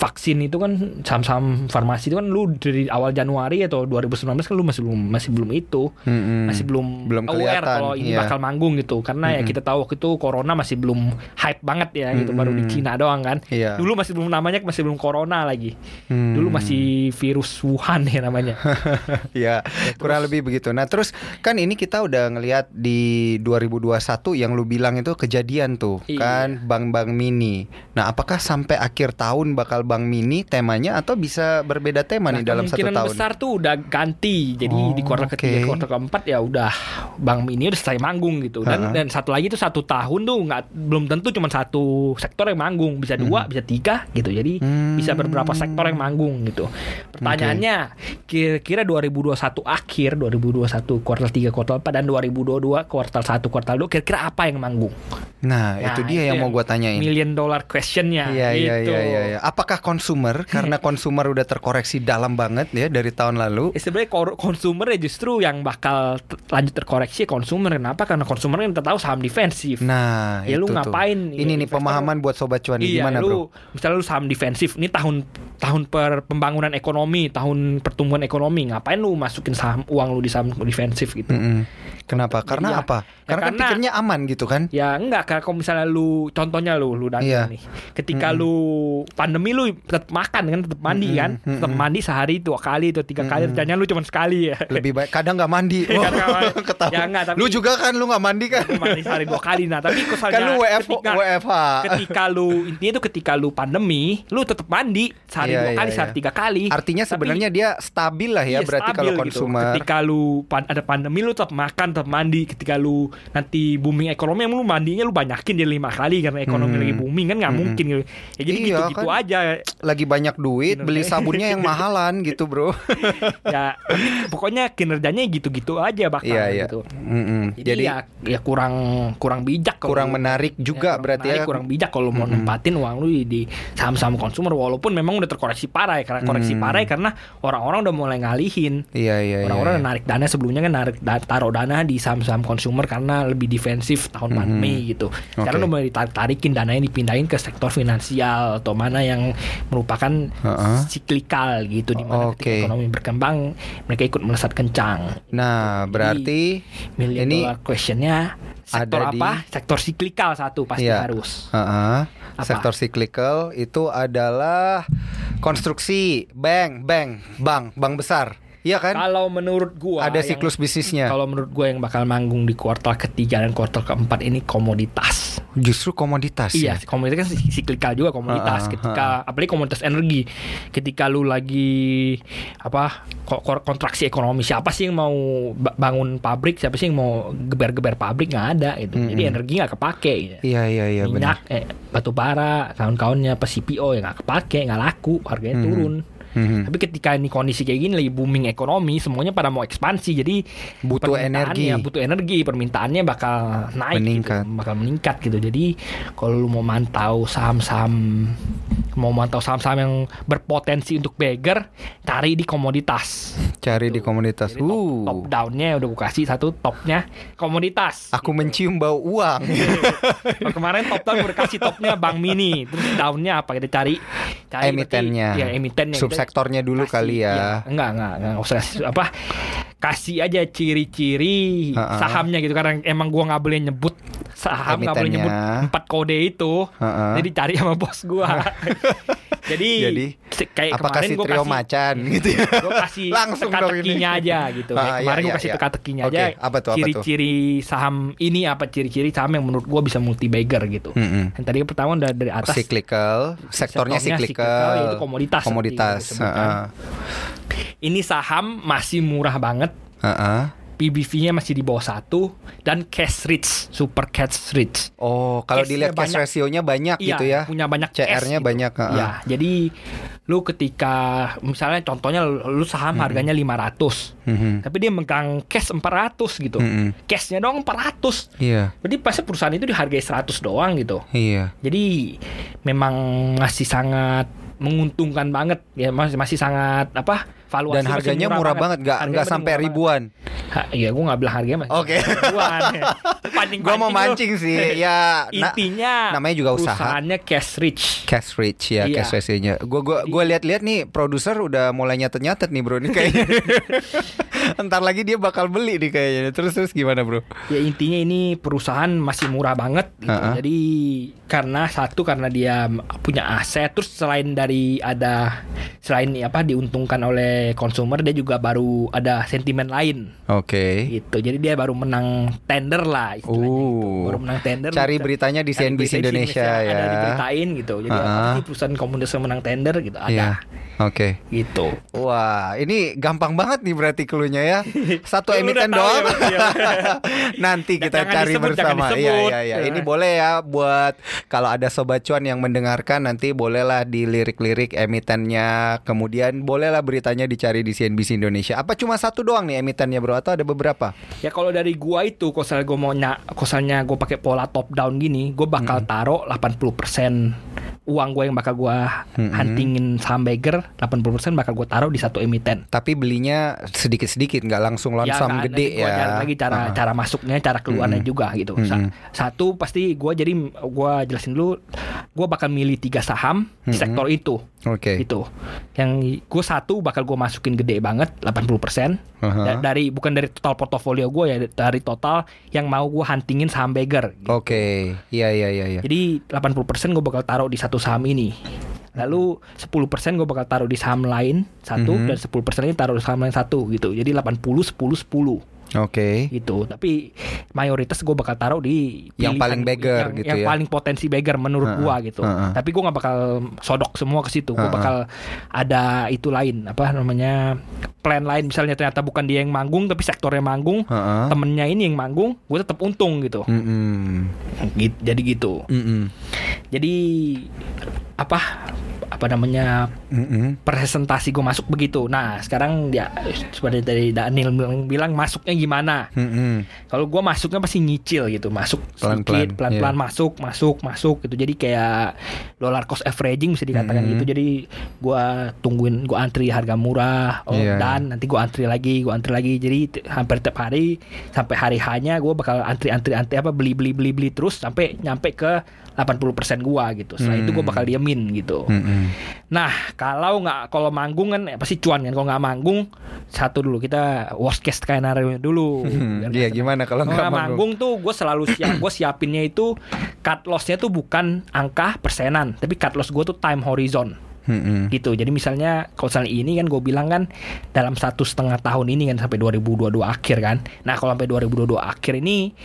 vaksin itu kan saham-saham farmasi itu kan lu dari awal Januari atau 2019 kan lu masih belum masih belum itu Mm-mm. masih belum. Belum aware kelihatan, kalau ini iya. bakal manggung gitu karena ya kita tahu waktu itu corona masih belum hype banget ya gitu baru di. Cina doang kan Iya. dulu masih belum namanya masih belum corona lagi Hmm. dulu masih virus Wuhan ya namanya ya, kurang lebih begitu. Nah, terus kan ini kita udah ngelihat di 2021 yang lu bilang itu kejadian tuh, Iya. kan bank-bank mini. Nah, apakah sampai akhir tahun bakal bank mini temanya atau bisa berbeda tema nih Nah, dalam satu kemungkinan tahun? besar tuh udah ganti. Jadi Oh, di kuartal ketiga, oke. kuartal keempat ya udah Bank Mini udah selesai manggung gitu. Dan Ha-ha. dan satu lagi tuh satu tahun tuh nggak belum tentu cuma satu sektor yang manggung, bisa dua, bisa tiga gitu. Jadi Hmm. bisa beberapa sektor yang manggung gitu. Pertanyaannya kira-kira 2021 akhir, 2021 kuartal 3, kuartal 4 dan 2022 kuartal 1, kuartal 2 kira-kira apa yang manggung? Nah, Nah, itu dia yang mau gua tanyain. Million dollar questionnya. Iya iya gitu. iya iya. iya. Apakah konsumer karena konsumer udah terkoreksi dalam banget ya dari tahun lalu? Ya, sebenarnya konsumer ya justru yang bakal lanjut terkoreksi konsumer kenapa karena konsumer kan kita tahu saham defensif Nah, Ya, itu lu tuh. ngapain? Ini nih Investor- pemahaman buat sobat cuan nih iya gimana, lu Bro? misalnya lu saham defensif ini tahun tahun per pembangunan ekonomi tahun pertumbuhan ekonomi ngapain lu masukin saham uang lu di saham defensif gitu Mm-mm. Kenapa? Karena Iya. apa? Ya, Karena, kan pikirnya aman gitu kan? Ya enggak karena kalau misalnya lu contohnya lu lu dan Iya. nih. Ketika lu pandemi lu tetap makan kan tetap mandi kan. Tetap mm-mm. mandi sehari dua kali atau tiga kali. Jangan lu cuma sekali ya. Lebih baik kadang nggak mandi. Ketahuan. Ya, nggak, tapi- Lu juga kan lu nggak mandi kan? mandi sehari dua kali nah tapi misalnya Kan lu WF, ketika, WFH. ketika lu intinya itu ketika lu pandemi lu tetap mandi sehari Iya, dua iya, kali iya. sehari tiga kali Artinya Tapi- sebenarnya dia stabil lah ya Iya, berarti kalau gitu. konsumer. ketika lu pan- ada pandemi lu tetap makan tetap mandi ketika lu nanti booming ekonomi lu mandinya lu banyakin jadi lima kali karena ekonomi Hmm. lagi booming kan nggak Hmm. mungkin gitu. ya jadi Iya, gitu-gitu kan. aja Lagi banyak duit beli sabunnya yang mahalan gitu, Bro. ya pokoknya kinerjanya gitu-gitu aja bakal Iya, iya. gitu Mm-mm. jadi, Jadi ya ya kurang kurang bijak kalau kurang menarik juga kurang berarti menarik, ya. kurang bijak kalau mau Mm-mm. nempatin uang lu di saham-saham konsumer walaupun memang udah terkoreksi parah ya karena koreksi Hmm. parah ya karena orang-orang udah mulai ngalihin Iya iya iya. orang-orang iya. udah narik dana sebelumnya kan narik da- taruh dana di saham-saham konsumer karena lebih defensif tahun Mhm. pandemi gitu sekarang Oke. udah mulai ditarik-tarikin dananya dipindahin ke sektor finansial atau mana yang merupakan Heeh. siklikal gitu di mana ketika ekonomi berkembang mereka ikut melesat kencang Nah, berarti million Ini dollar questionnya sektor ada di- apa sektor siklikal satu pasti Iya. harus Heeh. Apa? sektor cyclical itu adalah konstruksi bank, bank, bank, bank besar. Iya kan? Kalau menurut gua Ada yang- siklus bisnisnya. Kalau menurut gua yang bakal manggung di kuartal ketiga dan kuartal keempat ini komoditas. Justru komoditas Iya, ya. komoditas kan siklikal juga komoditas. Ah, ketika apalagi komoditas energi, ketika lu lagi apa ko- ko- kontraksi ekonomi, siapa sih yang mau ba- bangun pabrik? Siapa sih yang mau geber-geber pabrik? nggak ada gitu. Jadi Mm-mm. energi nggak kepake. Gitu. Iya iya iya benar. Minyak, eh, batu bara, kawan-kawannya, apa CPO yang nggak kepake, nggak laku, harganya Mhm. turun. Mhm. Tapi ketika ini kondisi kayak gini lagi booming ekonomi, semuanya pada mau ekspansi, jadi Butuh energi. butuh energi, permintaannya bakal naik, Meningkat. gitu, bakal meningkat gitu. Jadi kalau lu mau mantau saham-saham, mau mantau saham-saham yang berpotensi untuk beggar, cari di komoditas. Cari di Tuh. komoditas. Jadi top, Uh. top downnya udah gue kasih satu topnya komoditas. Aku mencium bau uang. Oh, kemarin top down udah kasih topnya Bank Mini, terus downnya apa kita cari, cari Emitennya. berarti- Ya emitennya. Kita Subsektornya dulu kali ya. iya. enggak, enggak, enggak, nggak usah apa. Kasih aja ciri-ciri sahamnya gitu karena emang gua nggak boleh nyebut saham nggak boleh nyebut empat kode itu. Ha-ha. Jadi cari sama bos gua. Jadi, Jadi, kayak Apa kemarin gua trio kasih macan gitu ya? gue kasih Langsung teka-tekinya aja gitu. Ah, Kayak iya, kemarin gue iya, kasih iya. teka-tekinya Oke, aja. Ciri-ciri saham ini apa ciri-ciri saham yang menurut gue bisa multi bagger gitu. Mm-mm. Yang tadi pertama udah dari atas Cyclical, sektornya sektornya cyclical, yaitu komoditas komoditas. ini saham masih murah banget. Heeh. PBV-nya masih di bawah satu dan cash rich, super cash rich. Oh, kalau Cashnya dilihat cash banyak. ratio-nya banyak Iya, gitu ya. punya banyak cash CR-nya gitu. banyak, heeh. Iya, jadi lu ketika misalnya contohnya lu saham harganya 500. Mhm. Tapi dia megang cash 400 gitu. Mm-mm. Cashnya doang 400. Iya, Berarti pasti perusahaan itu dihargai 100 doang gitu. iya. Jadi memang masih sangat menguntungkan banget ya masih masih sangat apa valuasi Dan harganya murah banget, nggak nggak sampai murah ribuan. Ha, iya, gue nggak bilang harganya mas. Oke. Pancing Gua mau mancing sih. Ya, na- Intinya namanya juga usaha. Perusahaannya cash rich. Cash rich ya, Iya. cash ratio-nya. Gua gua gua lihat-lihat nih produser udah mulai nyatet-nyatet nih, Bro. Nih kayaknya. Entar lagi dia bakal beli nih kayaknya. Terus terus gimana, Bro? Ya intinya ini perusahaan masih murah banget gitu. Ha-ha. Jadi karena satu karena dia punya aset terus selain dari ada selain apa diuntungkan oleh konsumer dia juga baru ada sentimen lain Oke. gitu. Jadi dia baru menang tender lah istilahnya gitu. Uh. Baru menang tender. Cari bisa- beritanya di CNBC di Indonesia ya. Ada diberitain gitu. Jadi apa Ha-ha. sih perusahaan komunitas yang menang tender gitu ada Iya. Oke. gitu. Wah, ini gampang banget nih berarti clue-nya ya. Satu emiten doang. ya, Mas, ya. Nanti kita jangan cari disebut, bersama. Iya, iya, iya. Ini boleh ya buat kalau ada sobat cuan yang mendengarkan nanti bolehlah dilirik-lirik emitennya. Kemudian bolehlah beritanya dicari di CNBC Indonesia. Apa cuma satu doang nih emitennya, Bro? Atau ada beberapa? Ya kalau dari gua itu misalnya gua mau nya, kosalnya gua pakai pola top down gini, gua bakal taruh 80% uang gua yang bakal gua Mm-mm. huntingin saham Bagger, 80% bakal gua taruh di satu emiten. Tapi belinya sedikit-sedikit, nggak langsung langsung kan, gede ya. ajarin lagi cara Ah. cara masuknya, cara keluarnya juga gitu. Mm-mm. Satu pasti gua jadi gua jelasin dulu, gua bakal milih tiga saham di Mm-mm. sektor itu. Oke. Gitu. Yang gue satu bakal gue masukin gede banget 80% Aha. Da- dari bukan dari total portofolio gue ya dari total yang mau gue huntingin saham Bagger. gitu. Oke. Iya, iya, iya, iya. Jadi 80% gue bakal taruh di satu saham ini. Lalu 10% gue bakal taruh di saham lain satu Mhm. dan 10% ini taruh di saham lain satu gitu. Jadi 80 10 10 Oke. gitu. Tapi mayoritas gue bakal taruh di Yang paling beggar yang, gitu yang ya. paling potensi beggar menurut Heeh, gua gitu. heeh. Tapi gua nggak bakal sodok semua ke situ. Gua Heeh. bakal ada itu lain apa namanya plan lain misalnya ternyata bukan dia yang manggung tapi sektornya manggung. Heeh. Temennya ini yang manggung, gue tetap untung gitu. Mm-mm. Gitu- Jadi gitu. Mm-mm. Jadi apa apa namanya Mm-mm. presentasi gue masuk begitu. Nah sekarang ya seperti tadi Daniel bilang, bilang masuknya gimana? Mm-mm. Kalau gua masuknya pasti nyicil gitu, masuk Pelan-pelan, sedikit, pelan-pelan iya. masuk, masuk, masuk gitu. Jadi kayak dollar cost averaging bisa dikatakan Mhm. gitu. Jadi gua tungguin, gua antri harga murah, oh Iya, dan nanti gua antri lagi, gua antri lagi. Jadi t- hampir tiap hari sampai hari hanya gua bakal antri, antri, antri apa beli, beli, beli, beli terus sampai nyampe ke 80% gua gitu. Setelah itu gua Hmm. bakal diamin gitu. Mm-mm. Nah, kalau nggak kalau manggung kan ya pasti cuan kan. Kalau nggak manggung, satu dulu kita worst case skenario dulu. Biar Iya nggak gimana kalau nggak manggung? manggung tuh gue selalu siap gue siapinnya itu cut lossnya tuh bukan angka persenan tapi cut loss gue tuh time horizon Mm-mm. gitu jadi misalnya kalau misalnya ini kan gue bilang kan dalam satu setengah tahun ini kan sampai 2022 akhir kan nah kalau sampai 2022 akhir ini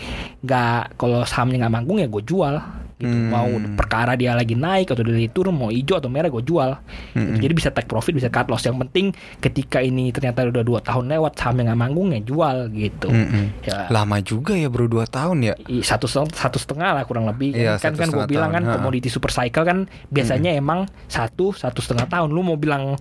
nggak kalau sahamnya nggak manggung ya gue jual gitu Hmm. mau perkara dia lagi naik atau dia lagi turun mau hijau atau merah gue jual Gitu. Hmm. jadi bisa take profit bisa cut loss yang penting ketika ini ternyata udah dua tahun lewat sahamnya nggak manggung ya jual gitu Mm-mm. ya Lama juga ya bro 2 tahun ya. Satu setengah, satu setengah lah kurang lebih Iya, kan kan gue bilang kan ha. komoditi super cycle kan biasanya emang satu satu setengah tahun lu mau bilang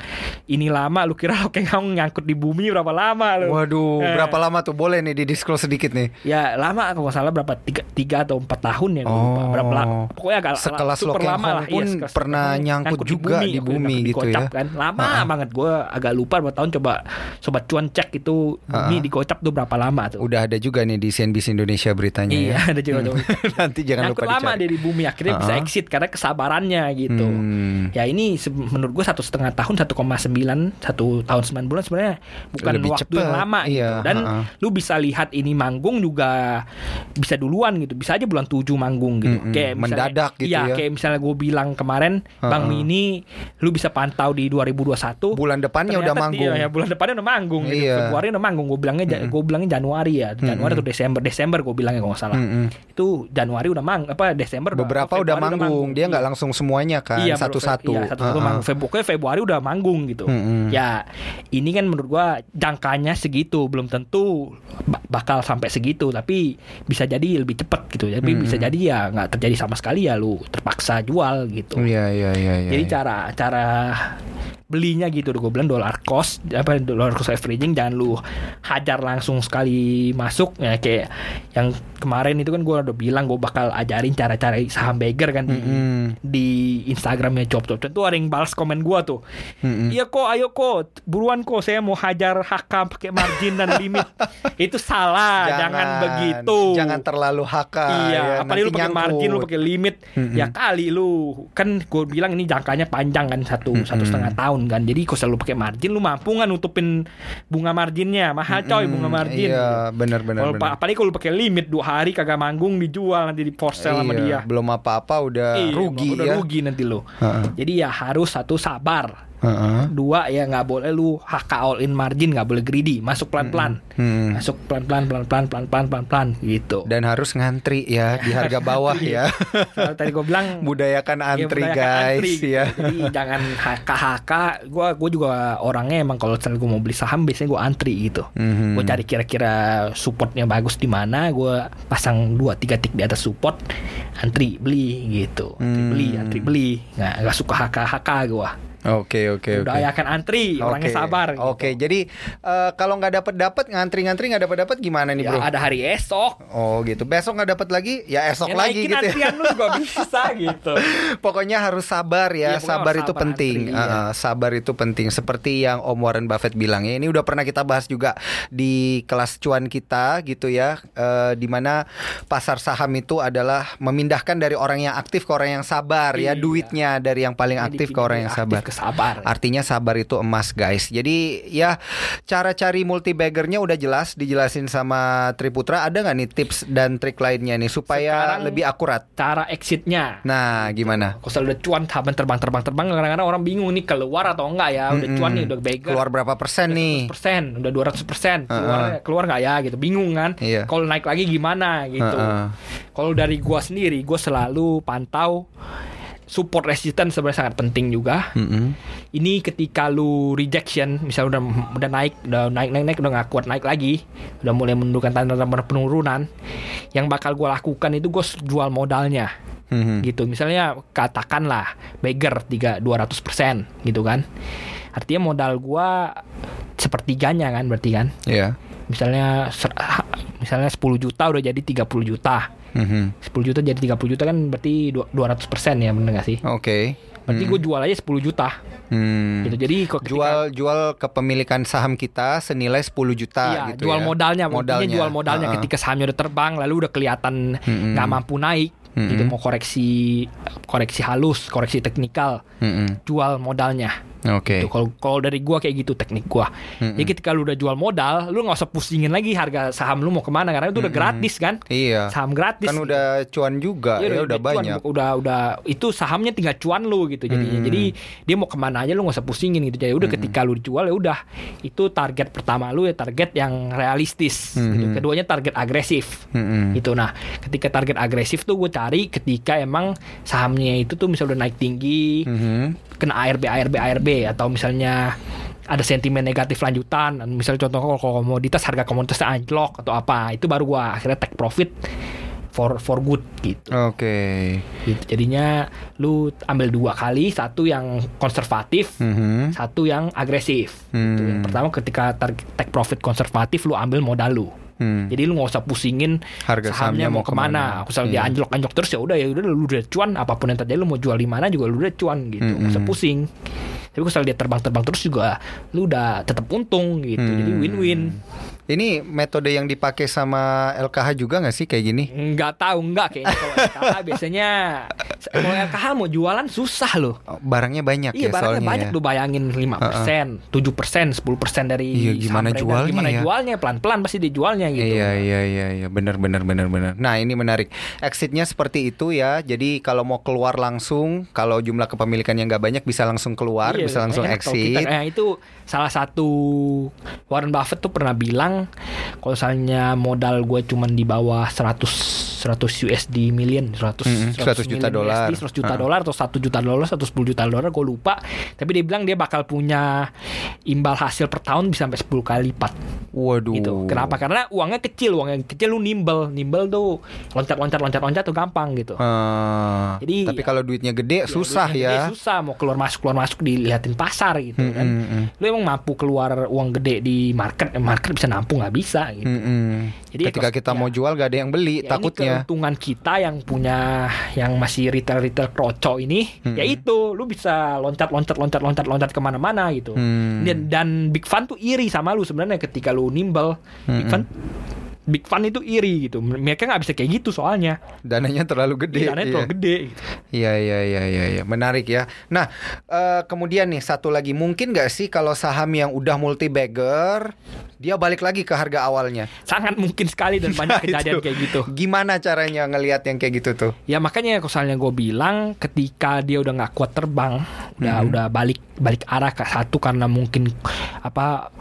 ini lama lu kira oke kamu nyangkut di bumi berapa lama lu Waduh, Eh. berapa lama tuh? Boleh nih di disclose sedikit nih. ya lama kalau nggak salah berapa tiga, tiga atau empat tahun ya lupa. Oh. berapa lama pokoknya agak Sekelas super Lokeng lama Hong lah pun Iya, sekelas pernah Lokeng Hong nyangkut juga di bumi nyangkut gitu ya. kan lama Ha-ha. banget gue agak lupa berapa tahun coba sobat cuan cek itu bumi Ha-ha. digocap tuh berapa lama tuh Udah ada juga nih di CNBC Indonesia beritanya iya ya. ada juga Nanti jangan nyangkut lupa lama dicari. dia di bumi akhirnya bisa Ha-ha. exit karena kesabarannya gitu Hmm. ya ini menurut gue satu setengah tahun 1,9 satu tahun 9 bulan sebenarnya bukan Lebih waktu cepet, yang lama iya, gitu dan ha-ha. lu bisa lihat ini manggung juga bisa duluan gitu bisa aja bulan 7 manggung gitu Mm-mm, kayak misalnya, mendadak gitu iya, ya. kayak misalnya gue bilang kemarin Bang Ha-ha. Mini lu bisa pantau di 2021 Bulan depannya udah manggung. Iya, ya, bulan depannya udah manggung gitu. Iya. Februari udah manggung. Gue bilangnya ja- gue bilangnya Januari ya. Januari atau Desember. Desember gue bilangnya kalau nggak salah. Mm-mm. Itu Januari udah mang apa Desember udah- Beberapa apa udah Februari manggung. Dia nggak Iya. langsung semuanya kan, Iya, satu-satu. Iya, satu-satu Ha-ha. manggung. Feb- Pokoknya Februari udah manggung gitu. Mm-mm. Ya, ini kan menurut gua jangkanya segitu, belum tentu ba- bakal sampai segitu, tapi bisa jadi lebih cepet gitu. Tapi Mm-mm. bisa jadi ya nggak terjadi sama sekali ya lu terpaksa jual gitu. Iya, iya, iya, iya. Jadi iya. cara cara belinya gitu gue bilang dollar cost apa dollar cost averaging jangan lu hajar langsung sekali masuk ya kayak yang kemarin itu kan gue udah bilang gue bakal ajarin cara-cara saham beggar kan di, Mm-mm. di Instagramnya Chop Chop itu ada yang balas komen gue tuh Mm-mm. iya kok ayo kok buruan kok saya mau hajar HK pakai margin dan limit itu salah jangan, begitu Jangan terlalu HK. Iya, ya, apalagi lu pakai margin, lu nyangkut. Pakai limit, Mm-mm. ya kali lu kan gue bilang ini jangkanya panjang kan satu Mm-mm. satu setengah tahun kan, jadi kalau selalu pakai margin, lu mampu nggak nutupin bunga marginnya, mahal coy bunga margin. Iya, benar-benar. Kalau pa- apalagi kalau pakai limit dua hari kagak manggung dijual nanti di for sale sama dia. Belum apa-apa udah Iya, rugi udah ya. rugi nanti lu. Heeh. Jadi ya harus satu sabar. Heeh. Dua ya nggak boleh lu HK all in margin, nggak boleh greedy, masuk pelan-pelan. Hmm. Masuk pelan-pelan pelan-pelan pelan-pelan pelan-pelan gitu. Dan harus ngantri ya di harga bawah ya. Soalnya tadi gue bilang Budayakan Iya, antri budayakan guys antri, gitu. ya. Jadi jangan HK-HK. Gue gue juga orangnya emang kalau misalnya gue mau beli saham biasanya gue antri gitu. Mhm. Gue cari kira-kira supportnya bagus di mana. Gue pasang dua tiga tik di atas support, antri beli gitu. Antri Hmm. beli, antri beli. Nggak nggak suka HK-HK gue. Oke oke oke. Budayakan antri, orangnya Oke. sabar. gitu. Oke, jadi eh, kalau nggak dapat dapat ngantri-ngantri nggak dapat dapat gimana nih Ya, bro? ada hari esok. Oh gitu. Besok nggak dapat lagi, ya esok Ya, lagi gitu. ya. antrian lu juga bisa gitu. Pokoknya harus sabar ya. Pokoknya sabar harus itu sabar penting. antri, iya. Uh-uh, sabar itu penting. Seperti yang Om Warren Buffett bilang ya. Ini udah pernah kita bahas juga di kelas cuan kita gitu ya. Eh, di mana pasar saham itu adalah memindahkan dari orang yang aktif ke orang yang sabar ya. Iya. Duitnya dari yang paling aktif ke orang yang sabar. Sabar. Artinya sabar itu emas guys. Jadi ya cara cari multi baggernya udah jelas dijelasin sama Triputra. Ada nggak nih tips dan trik lainnya nih supaya Sekarang- lebih akurat? Cara exitnya. Nah gimana? Kalau udah cuan tahapan terbang terbang terbang kadang-kadang orang bingung nih keluar atau enggak ya udah cuan nih udah beggar Keluar berapa persen nih? persen udah 200 persen keluar Uh-uh. keluar nggak ya gitu bingung kan Iya. kalau naik lagi gimana gitu Uh-uh. kalau dari gua sendiri gua selalu pantau support resistance sebenarnya sangat penting juga Mm-mm. ini ketika lu rejection misalnya udah udah naik udah naik naik naik udah nggak kuat naik lagi udah mulai menunjukkan tanda-tanda penurunan yang bakal gua lakukan itu gue jual modalnya Mhm. gitu misalnya katakanlah beggar tiga 200 persen gitu kan artinya modal gua sepertiganya kan berarti kan Iya. misalnya misalnya 10 juta udah jadi 30 juta Mhm. 10 juta jadi 30 juta kan berarti du- 200 persen ya bener gak sih Oke. berarti gue jual aja 10 juta Hmm. gitu jadi ketika- Jual jual kepemilikan saham kita senilai 10 juta Iya, gitu jual ya. modalnya, modalnya jual modalnya Ha-ha. ketika sahamnya udah terbang lalu udah kelihatan nggak mampu naik, gitu Mm-mm. mau koreksi koreksi halus, koreksi teknikal, Mm-mm. jual modalnya. Oke. Gitu. Kalau kalau dari gua kayak gitu teknik gua. Mm-mm. Jadi ketika lu udah jual modal, lu nggak usah pusingin lagi harga saham lu mau ke mana karena itu udah gratis kan. Iya. Saham gratis. Kan gitu. udah cuan juga ya Iya, udah cuan, banyak. udah udah itu sahamnya tinggal cuan lu gitu jadinya. Mm-mm. Jadi dia mau ke mana aja lu nggak usah pusingin gitu. Jadi udah ketika lu dijual ya udah itu target pertama lu ya target yang realistis. gitu. Mm-mm. Keduanya target agresif. Mm-mm. Gitu nah, ketika target agresif tuh gue cari ketika emang sahamnya itu tuh misalnya udah naik tinggi, Mhm. kena ARB ARB ARB atau misalnya ada sentimen negatif lanjutan misalnya contoh kalau komoditas harga komoditasnya anjlok atau apa itu baru gua akhirnya take profit for for good gitu. Oke. Gitu. jadinya lu ambil dua kali satu yang konservatif Mhm. satu yang agresif gitu. Hmm. yang pertama ketika take profit konservatif lu ambil modal lu Hmm. jadi lu nggak usah pusingin Harga sahamnya mau ke mana. Aku selalu dia Iya. anjlok anjlok terus ya udah ya udah lu udah cuan apa pun yang terjadi lu mau jual di mana juga lu udah cuan gitu. Nggak usah Mm-mm. pusing. Tapi kalau dia terbang-terbang terus juga lu udah tetap untung gitu. Jadi Hmm. win-win. Ini metode yang dipakai sama LKH juga nggak sih kayak gini? Nggak tahu nggak kayaknya kalau LKH biasanya kalau LKH mau jualan susah loh. Oh, Barangnya banyak Iya ya barangnya soalnya banyak ya. lu bayangin 5%, 7%, 10% dari Iya, gimana jualnya Gimana ya? jualnya pelan-pelan pasti dijualnya gitu. Iya iya iya iya benar benar benar benar. Nah ini menarik. Exitnya seperti itu ya. Jadi kalau mau keluar langsung, kalau jumlah kepemilikannya nggak banyak bisa langsung keluar, Iya, bisa langsung exit. kita- eh, itu salah satu Warren Buffett tuh pernah bilang kalau misalnya modal gue cuman di bawah 100 100 USD million 100 Mm-mm, 100 juta million dolar. USD, 100 juta dolar atau 1 juta dolar atau 10 juta dolar gue lupa tapi dia bilang dia bakal punya imbal hasil per tahun bisa sampai 10 kali lipat Waduh. gitu. Kenapa? Karena uangnya kecil, uangnya kecil lu nimbel, nimbel tuh loncat-loncat loncat-loncat tuh gampang gitu. Eh, Jadi, tapi ya- kalau duitnya gede Ya, susah duitnya ya. gede, susah mau keluar masuk keluar masuk dilihatin pasar gitu Hmm, kan. hmm, hmm. Lu emang mampu keluar uang gede di market, market bisa nampung nggak bisa gitu. Hmm, hmm. Jadi Ketika kita ya. mau jual gak ada yang beli Ya, takutnya. ini keuntungan kita yang punya yang masih retail retail kroco ini Hmm. ya itu lu bisa loncat loncat loncat loncat loncat ke mana-mana gitu Hmm. dan, dan big fun tuh iri sama lu sebenarnya ketika lu nimbel big Hmm. fun big fun itu iri gitu mereka nggak bisa kayak gitu soalnya Dananya terlalu gede. Dananya iya. terlalu gede gitu. Iya iya iya iya iya. menarik ya. Nah eh, kemudian nih satu lagi mungkin nggak sih kalau saham yang udah multi bagger dia balik lagi ke harga awalnya. sangat mungkin sekali dan banyak Nah, kejadian itu. kayak gitu Gimana caranya ngelihat yang kayak gitu tuh? Ya makanya kalau misalnya gue bilang ketika dia udah nggak kuat terbang, udah Mhm. udah balik balik arah ke satu karena mungkin apa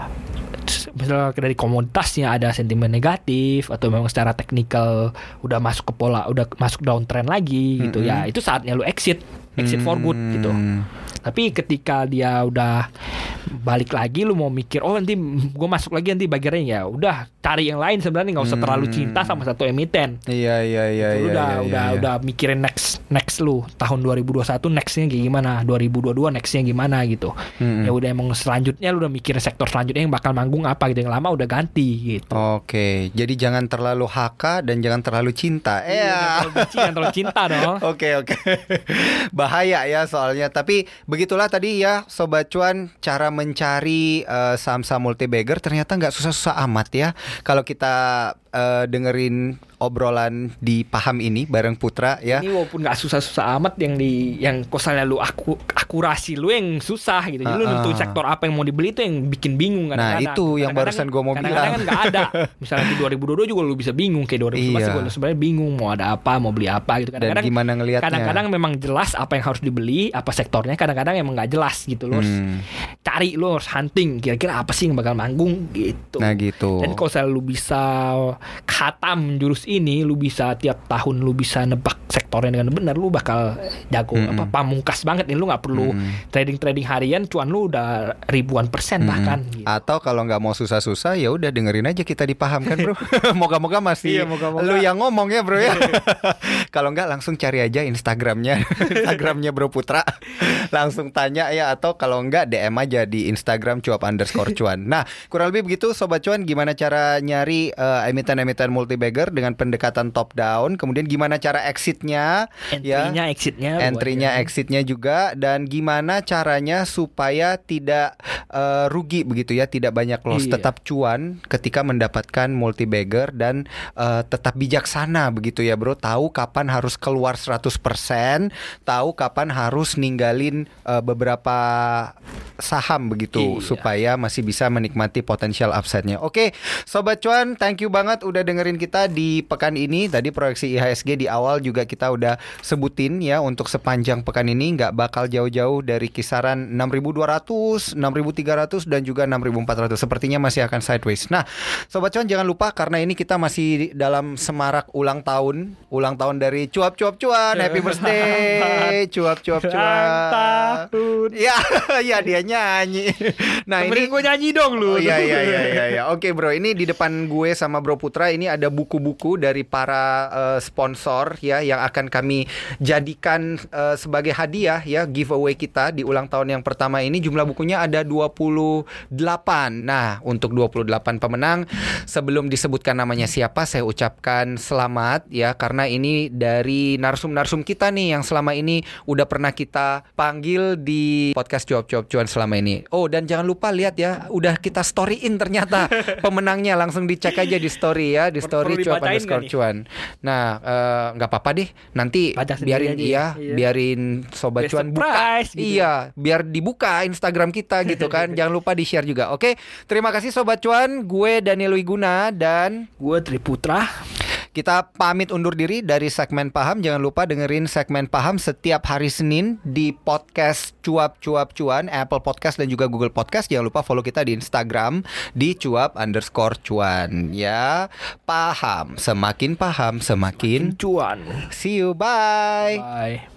misalnya dari komoditasnya ada sentimen negatif atau memang secara teknikal udah masuk ke pola udah masuk downtrend lagi gitu Mhm. ya itu saatnya lu exit exit for good gitu Hmm. Tapi ketika dia udah balik lagi lu mau mikir oh nanti gue masuk lagi nanti bagiannya ya udah cari yang lain sebenarnya nggak usah terlalu Hmm. cinta sama satu emiten Iya iya iya Gitu, lu iya. udah iya, udah iya. udah mikirin next next lu tahun 2021 nextnya kayak gimana 2022 nextnya gimana gitu Mm-mm. ya udah emang selanjutnya lu udah mikirin sektor selanjutnya yang bakal manggung apa gitu yang lama udah ganti gitu Oke, jadi jangan terlalu haka dan jangan terlalu cinta. Iya, Iya. jangan terlalu benci, jangan terlalu cinta dong Oke oke Bahaya ya soalnya Tapi begitulah tadi ya Sobat Cuan Cara mencari eh, saham-saham multi bagger Ternyata nggak susah-susah amat ya. Kalau kita eh, dengerin obrolan di paham ini Bareng Putra ya ini walaupun nggak susah-susah amat yang di yang kosalnya lu aku akurasi lu yang susah gitu jadi lu Ah, ah. nentuin sektor apa yang mau dibeli itu yang bikin bingung Nah, kadang-kadang. itu yang Kadang-kadang barusan gua mau kadang-kadang bilang. kan nggak ada misalnya di 2022 juga lu bisa bingung kayak 2011 Iya. lu sebenarnya bingung mau ada apa mau beli apa gitu Dan kadang-kadang gimana ngelihatnya kadang-kadang memang jelas apa yang harus dibeli apa sektornya kadang-kadang emang nggak jelas gitu lu harus Hmm. Cari lu harus hunting kira-kira apa sih yang bakal manggung gitu Nah gitu dan kalau misalnya lu bisa khatam jurus ini, lu bisa tiap tahun lu bisa nebak sektornya dengan benar, lu bakal jago Mm-mm. apa pamungkas banget nih. Lu nggak perlu Mm. trading trading harian, cuan lu udah ribuan persen Mm-mm. bahkan. Gitu. Atau kalau nggak mau susah-susah ya udah dengerin aja kita dipahamkan bro. Moga-moga masih Iya, moga-moga. lu yang ngomong ya bro ya. kalau nggak langsung cari aja Instagramnya, Instagramnya Bro Putra. Langsung tanya ya atau kalau nggak DM aja di Instagram cuap underscore cuan. Nah kurang lebih begitu sobat cuan gimana cara nyari eh, emiten-emiten multi bagger dengan pendekatan top down. Kemudian gimana cara exitnya ya. Entry-nya, exit-nya, lu Entry-nya, exit-nya juga dan gimana caranya supaya tidak eh, rugi begitu ya, tidak banyak loss, Iya. tetap cuan ketika mendapatkan multi bagger dan eh, tetap bijaksana begitu ya, Bro. Tahu kapan harus keluar 100%, tahu kapan harus ninggalin eh, beberapa saham begitu Iya. supaya masih bisa menikmati potensial upside-nya. Oke, sobat cuan, thank you banget udah dengerin kita di pekan ini. Tadi proyeksi IHSG di awal juga kita udah sebutin ya untuk sepanjang pekan ini nggak bakal jauh-jauh dari kisaran 6.200, 6.300 dan juga 6.400. Sepertinya masih akan sideways. Nah, sobat cuan jangan lupa karena ini kita masih dalam semarak ulang tahun, ulang tahun dari cuap-cuap cuan. Happy birthday, cuap-cuap cuan. Ulang tahun. Ya, ya dia nyanyi. Nah, Temenin ini gue nyanyi dong lu. Oh iya iya iya iya iya. Oke bro, ini di depan gue sama Bro Putra ini ada buku-buku dari para eh, sponsor ya yang akan kami jadikan eh, sebagai hadiah ya giveaway kita di ulang tahun yang pertama ini jumlah bukunya ada 28. Nah, untuk 28 pemenang sebelum disebutkan namanya siapa saya ucapkan selamat ya karena ini dari narsum-narsum kita nih yang selama ini udah pernah kita panggil di podcast cuap-cuap cuan selama ini. Oh dan jangan lupa lihat ya, udah kita storyin ternyata pemenangnya langsung dicek aja di story ya, di story cuap underscore cuan. Nah eh, nggak apa-apa deh, nanti Baca biarin iya, ya. Iya. biarin sobat Biar cuan buka. surprise gitu. Iya, biar dibuka Instagram kita gitu kan. jangan lupa di share juga. Oke, terima kasih sobat cuan. Gue Daniel Wiguna dan Gue Triputra. Kita pamit undur diri dari segmen paham. Jangan lupa dengerin segmen paham setiap hari Senin di podcast cuap cuap cuan, Apple Podcast dan juga Google Podcast. Jangan lupa follow kita di Instagram di cuap underscore cuan. Ya, paham. Semakin paham, semakin. Cuan. See you, bye. Bye.